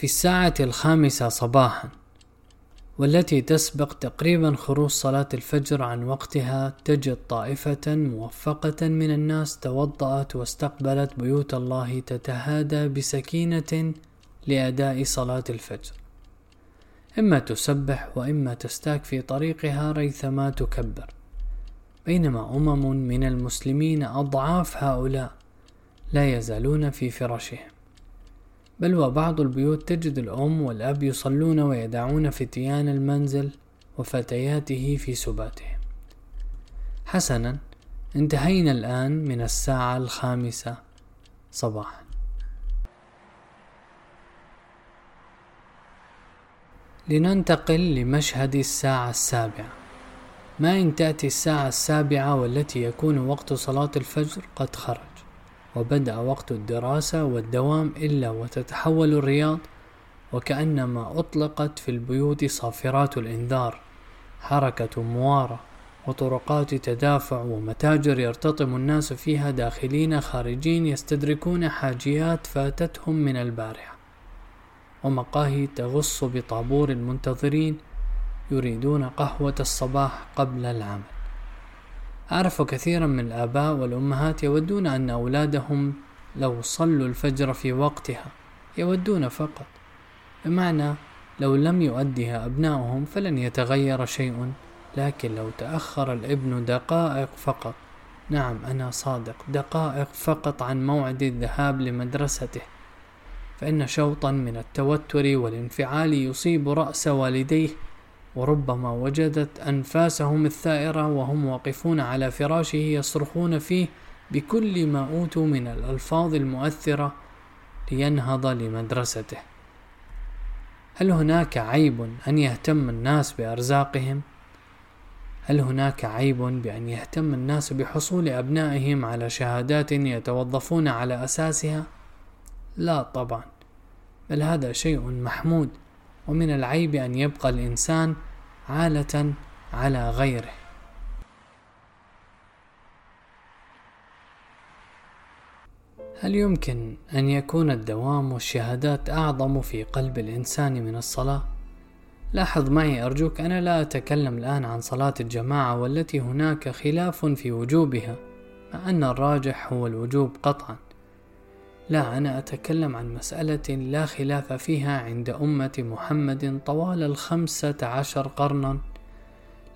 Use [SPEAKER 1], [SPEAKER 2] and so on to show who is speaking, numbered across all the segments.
[SPEAKER 1] في الساعة الخامسة صباحا والتي تسبق تقريبا خروج صلاة الفجر عن وقتها تجد طائفة موفقة من الناس توضأت واستقبلت بيوت الله تتهادى بسكينة لأداء صلاة الفجر. إما تسبح وإما تستاك في طريقها ريثما تكبر. بينما أمم من المسلمين أضعاف هؤلاء لا يزالون في فراشهم بل وبعض البيوت تجد الأم والأب يصلون ويدعون فتيان المنزل وفتياته في سباتهم. حسنا انتهينا الآن من الساعة الخامسة صباحا. لننتقل لمشهد الساعة السابعة. ما إن تأتي الساعة السابعة والتي يكون وقت صلاة الفجر قد خرج. وبدأ وقت الدراسة والدوام إلا وتتحول الرياض وكأنما أطلقت في البيوت صافرات الإنذار حركة موارة وطرقات تدافع ومتاجر يرتطم الناس فيها داخلين خارجين يستدركون حاجيات فاتتهم من البارحة. ومقاهي تغص بطابور المنتظرين يريدون قهوة الصباح قبل العمل. أعرف كثيرا من الآباء والأمهات يودون أن أولادهم لو صلوا الفجر في وقتها يودون فقط. بمعنى لو لم يؤدها أبناؤهم فلن يتغير شيء لكن لو تأخر الابن دقائق فقط. نعم أنا صادق. دقائق فقط عن موعد الذهاب لمدرسته. فإن شوطا من التوتر والانفعال يصيب رأس والديه وربما وجدت أنفاسهم الثائرة وهم واقفون على فراشه يصرخون فيه بكل ما أوتوا من الألفاظ المؤثرة لينهض لمدرسته هل هناك عيب أن يهتم الناس بأرزاقهم؟ هل هناك عيب بأن يهتم الناس بحصول أبنائهم على شهادات يتوظفون على أساسها؟ لا طبعا بل هذا شيء محمود ومن العيب أن يبقى الإنسان عالة على غيره هل يمكن أن يكون الدوام والشهادات أعظم في قلب الإنسان من الصلاة؟ لاحظ معي أرجوك أنا لا أتكلم الآن عن صلاة الجماعة والتي هناك خلاف في وجوبها مع أن الراجح هو الوجوب قطعا لا أنا أتكلم عن مسألة لا خلاف فيها عند أمة محمد طوال الخمسة عشر قرنا.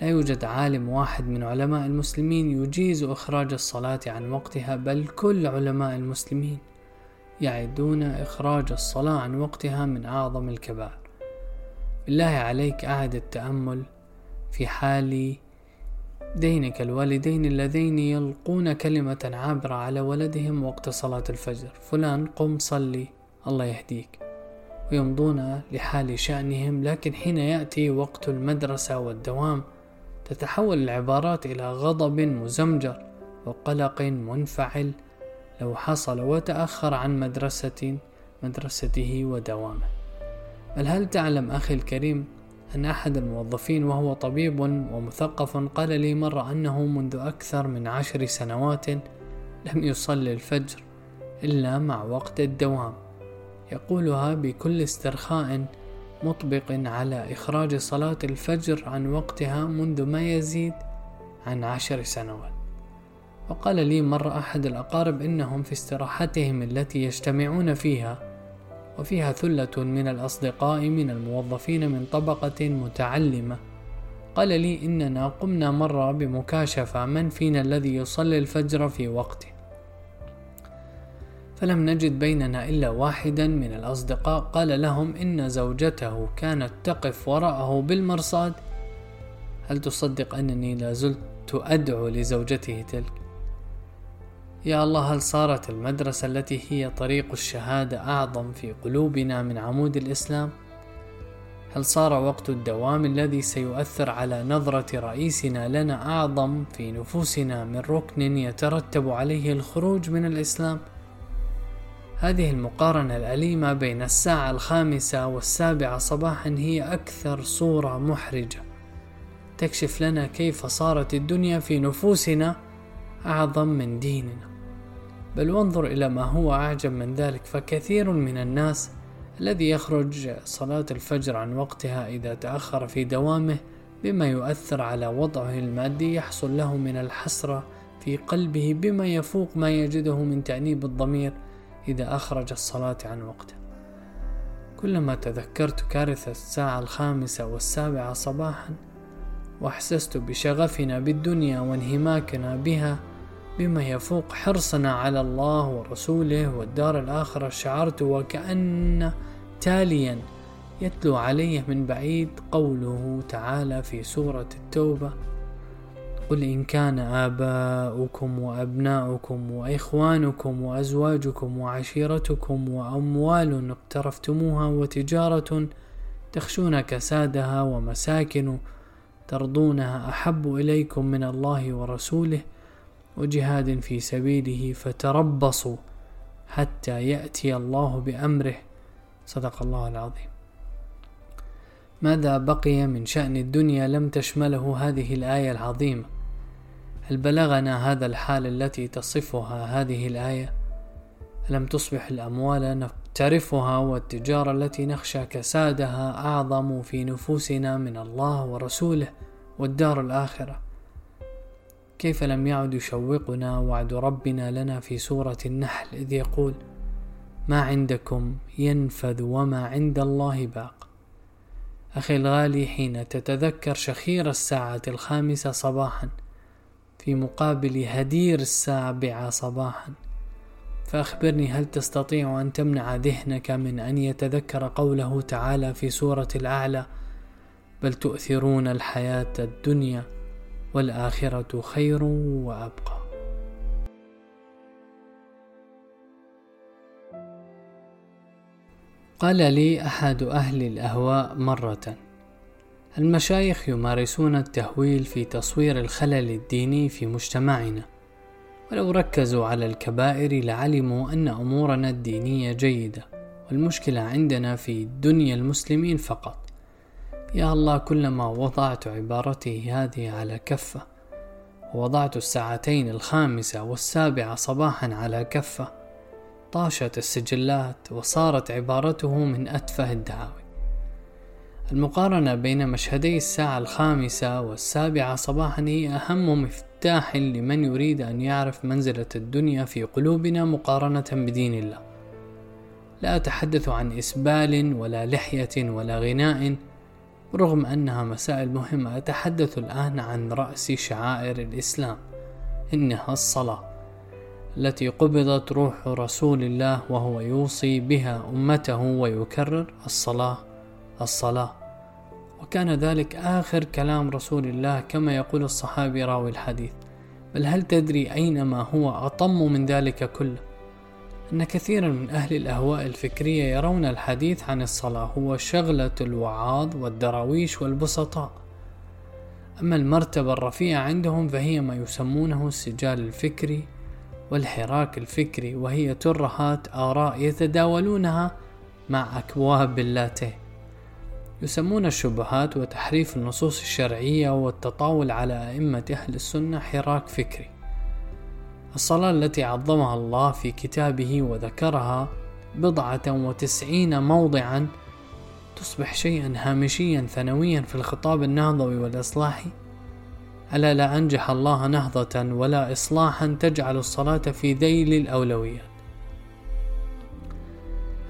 [SPEAKER 1] لا يوجد عالم واحد من علماء المسلمين يجيز إخراج الصلاة عن وقتها بل كل علماء المسلمين يعدون إخراج الصلاة عن وقتها من أعظم الكبائر. بالله عليك أعد التأمل في حال دينك الوالدين اللذين يلقون كلمة عابرة على ولدهم وقت صلاة الفجر. فلان قم صلي الله يهديك. ويمضون لحال شأنهم لكن حين يأتي وقت المدرسة والدوام تتحول العبارات إلى غضب مزمجر وقلق منفعل. لو حصل وتأخر عن مدرسة مدرسته ودوامه. بل هل تعلم أخي الكريم أن أحد الموظفين وهو طبيب ومثقف قال لي مرة أنه منذ أكثر من عشر سنوات لم يصلي الفجر إلا مع وقت الدوام. يقولها بكل استرخاء مطبق على إخراج صلاة الفجر عن وقتها منذ ما يزيد عن عشر سنوات. وقال لي مرة أحد الأقارب إنهم في استراحتهم التي يجتمعون فيها وفيها ثلة من الأصدقاء من الموظفين من طبقة متعلمة. قال لي إننا قمنا مرة بمكاشفة من فينا الذي يصلي الفجر في وقته. فلم نجد بيننا إلا واحدا من الأصدقاء. قال لهم إن زوجته كانت تقف وراءه بالمرصاد. هل تصدق أنني لازلت أدعو لزوجته تلك؟ يا الله هل صارت المدرسة التي هي طريق الشهادة أعظم في قلوبنا من عمود الإسلام؟ هل صار وقت الدوام الذي سيؤثر على نظرة رئيسنا لنا أعظم في نفوسنا من ركن يترتب عليه الخروج من الإسلام؟ هذه المقارنة الأليمة بين الساعة الخامسة والسابعة صباحا هي أكثر صورة محرجة تكشف لنا كيف صارت الدنيا في نفوسنا أعظم من ديننا بل وانظر إلى ما هو أعجب من ذلك فكثير من الناس الذي يخرج صلاة الفجر عن وقتها إذا تأخر في دوامه بما يؤثر على وضعه المادي يحصل له من الحسرة في قلبه بما يفوق ما يجده من تأنيب الضمير إذا أخرج الصلاة عن وقته. كلما تذكرت كارثة الساعة الخامسة والسابعة صباحا وأحسست بشغفنا بالدنيا وانهماكنا بها بما يفوق حرصنا على الله ورسوله والدار الآخرة شعرت وكأن تاليا يتلو علي من بعيد قوله تعالى في سورة التوبة قل إن كان آباؤكم وأبناؤكم وإخوانكم وأزواجكم وعشيرتكم وأموال اقترفتموها وتجارة تخشون كسادها ومساكن ترضونها أحب إليكم من الله ورسوله وجهاد في سبيله فتربصوا حتى يأتي الله بأمره. صدق الله العظيم. ماذا بقي من شأن الدنيا لم تشمله هذه الآية العظيمة؟ هل بلغنا هذا الحال التي تصفها هذه الآية؟ ألم تصبح الأموال نقترفها والتجارة التي نخشى كسادها أعظم في نفوسنا من الله ورسوله والدار الآخرة؟ كيف لم يعد يشوقنا وعد ربنا لنا في سورة النحل إذ يقول ما عندكم ينفذ وما عند الله باق. أخي الغالي حين تتذكر شخير الساعة الخامسة صباحا في مقابل هدير السابعة صباحا. فأخبرني هل تستطيع أن تمنع ذهنك من أن يتذكر قوله تعالى في سورة الأعلى بل تؤثرون الحياة الدنيا والآخرة خير وأبقى. قال لي أحد أهل الأهواء مرة المشايخ يمارسون التهويل في تصوير الخلل الديني في مجتمعنا ولو ركزوا على الكبائر لعلموا أن أمورنا الدينية جيدة والمشكلة عندنا في دنيا المسلمين فقط. يا الله كلما وضعت عبارتي هذه على كفة ووضعت الساعتين الخامسة والسابعة صباحا على كفة طاشت السجلات وصارت عبارته من أتفه الدعاوي. المقارنة بين مشهدي الساعة الخامسة والسابعة صباحا هي أهم مفتاح لمن يريد أن يعرف منزلة الدنيا في قلوبنا مقارنة بدين الله. لا أتحدث عن إسبال ولا لحية ولا غناء رغم أنها مسائل مهمة أتحدث الآن عن رأس شعائر الإسلام إنها الصلاة التي قبضت روح رسول الله وهو يوصي بها أمته ويكرر الصلاة الصلاة. وكان ذلك آخر كلام رسول الله كما يقول الصحابي راوي الحديث. بل هل تدري أينما هو أطم من ذلك كله؟ أن كثيرا من أهل الأهواء الفكرية يرون الحديث عن الصلاة هو شغلة الوعاظ والدراويش والبسطاء. أما المرتبة الرفيعة عندهم فهي ما يسمونه السجال الفكري والحراك الفكري وهي ترهات آراء يتداولونها مع أكواب اللاتيه. يسمون الشبهات وتحريف النصوص الشرعية والتطاول على أئمة أهل السنة حراك فكري. الصلاة التي عظمها الله في كتابه وذكرها بضعة وتسعين موضعا تصبح شيئا هامشيا ثانويا في الخطاب النهضوي والإصلاحي ألا لا أنجح الله نهضة ولا إصلاحا تجعل الصلاة في ذيل الأولويات.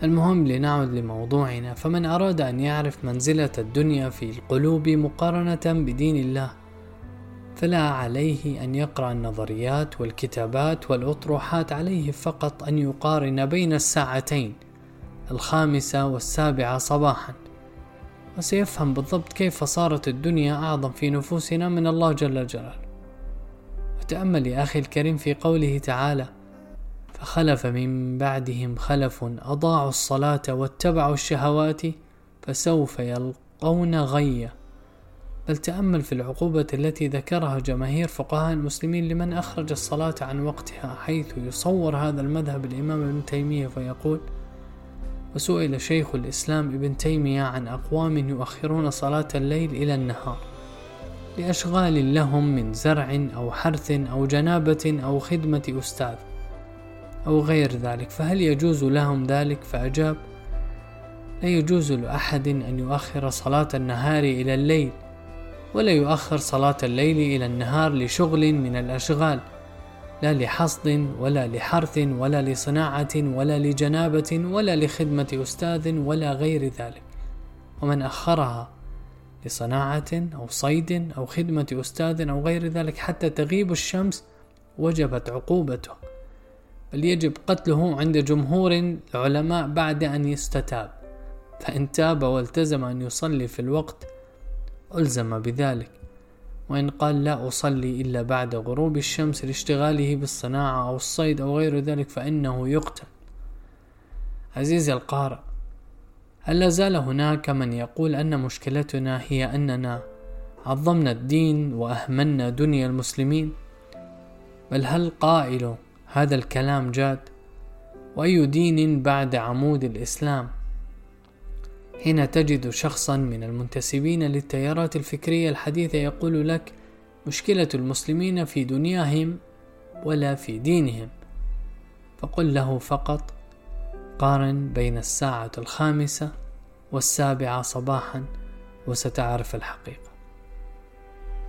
[SPEAKER 1] المهم لنعود لموضوعنا. فمن أراد أن يعرف منزلة الدنيا في القلوب مقارنة بدين الله فلا عليه أن يقرأ النظريات والكتابات والأطروحات عليه فقط أن يقارن بين الساعتين الخامسة والسابعة صباحا. وسيفهم بالضبط كيف صارت الدنيا أعظم في نفوسنا من الله جل جلاله. وتأمل يا أخي الكريم في قوله تعالى فخلف من بعدهم خلف أضاعوا الصلاة واتبعوا الشهوات فسوف يلقون غيا بل تأمل في العقوبة التي ذكرها جماهير فقهاء المسلمين لمن أخرج الصلاة عن وقتها حيث يصور هذا المذهب الإمام ابن تيمية فيقول وسئل شيخ الإسلام ابن تيمية عن أقوام يؤخرون صلاة الليل إلى النهار لأشغال لهم من زرع أو حرث أو جنابة أو خدمة أستاذ أو غير ذلك فهل يجوز لهم ذلك؟ فأجاب لا يجوز لأحد أن يؤخر صلاة النهار إلى الليل ولا يؤخر صلاة الليل إلى النهار لشغل من الأشغال لا لحصد ولا لحرث ولا لصناعة ولا لجنابة ولا لخدمة أستاذ ولا غير ذلك. ومن أخرها لصناعة أو صيد أو خدمة أستاذ أو غير ذلك حتى تغيب الشمس وجبت عقوبته. بل يجب قتله عند جمهور العلماء بعد أن يستتاب. فإن تاب والتزم أن يصلي في الوقت ألزم بذلك. وإن قال لا أصلي إلا بعد غروب الشمس لاشتغاله بالصناعة أو الصيد أو غير ذلك فإنه يقتل. عزيزي القارئ هل لا زال هناك من يقول أن مشكلتنا هي أننا عظمنا الدين وأهملنا دنيا المسلمين؟ بل هل قائل هذا الكلام جاد؟ وأي دين بعد عمود الإسلام؟ هنا تجد شخصا من المنتسبين للتيارات الفكرية الحديثة يقول لك مشكلة المسلمين في دنياهم ولا في دينهم. فقل له فقط قارن بين الساعة الخامسة والسابعة صباحا وستعرف الحقيقة.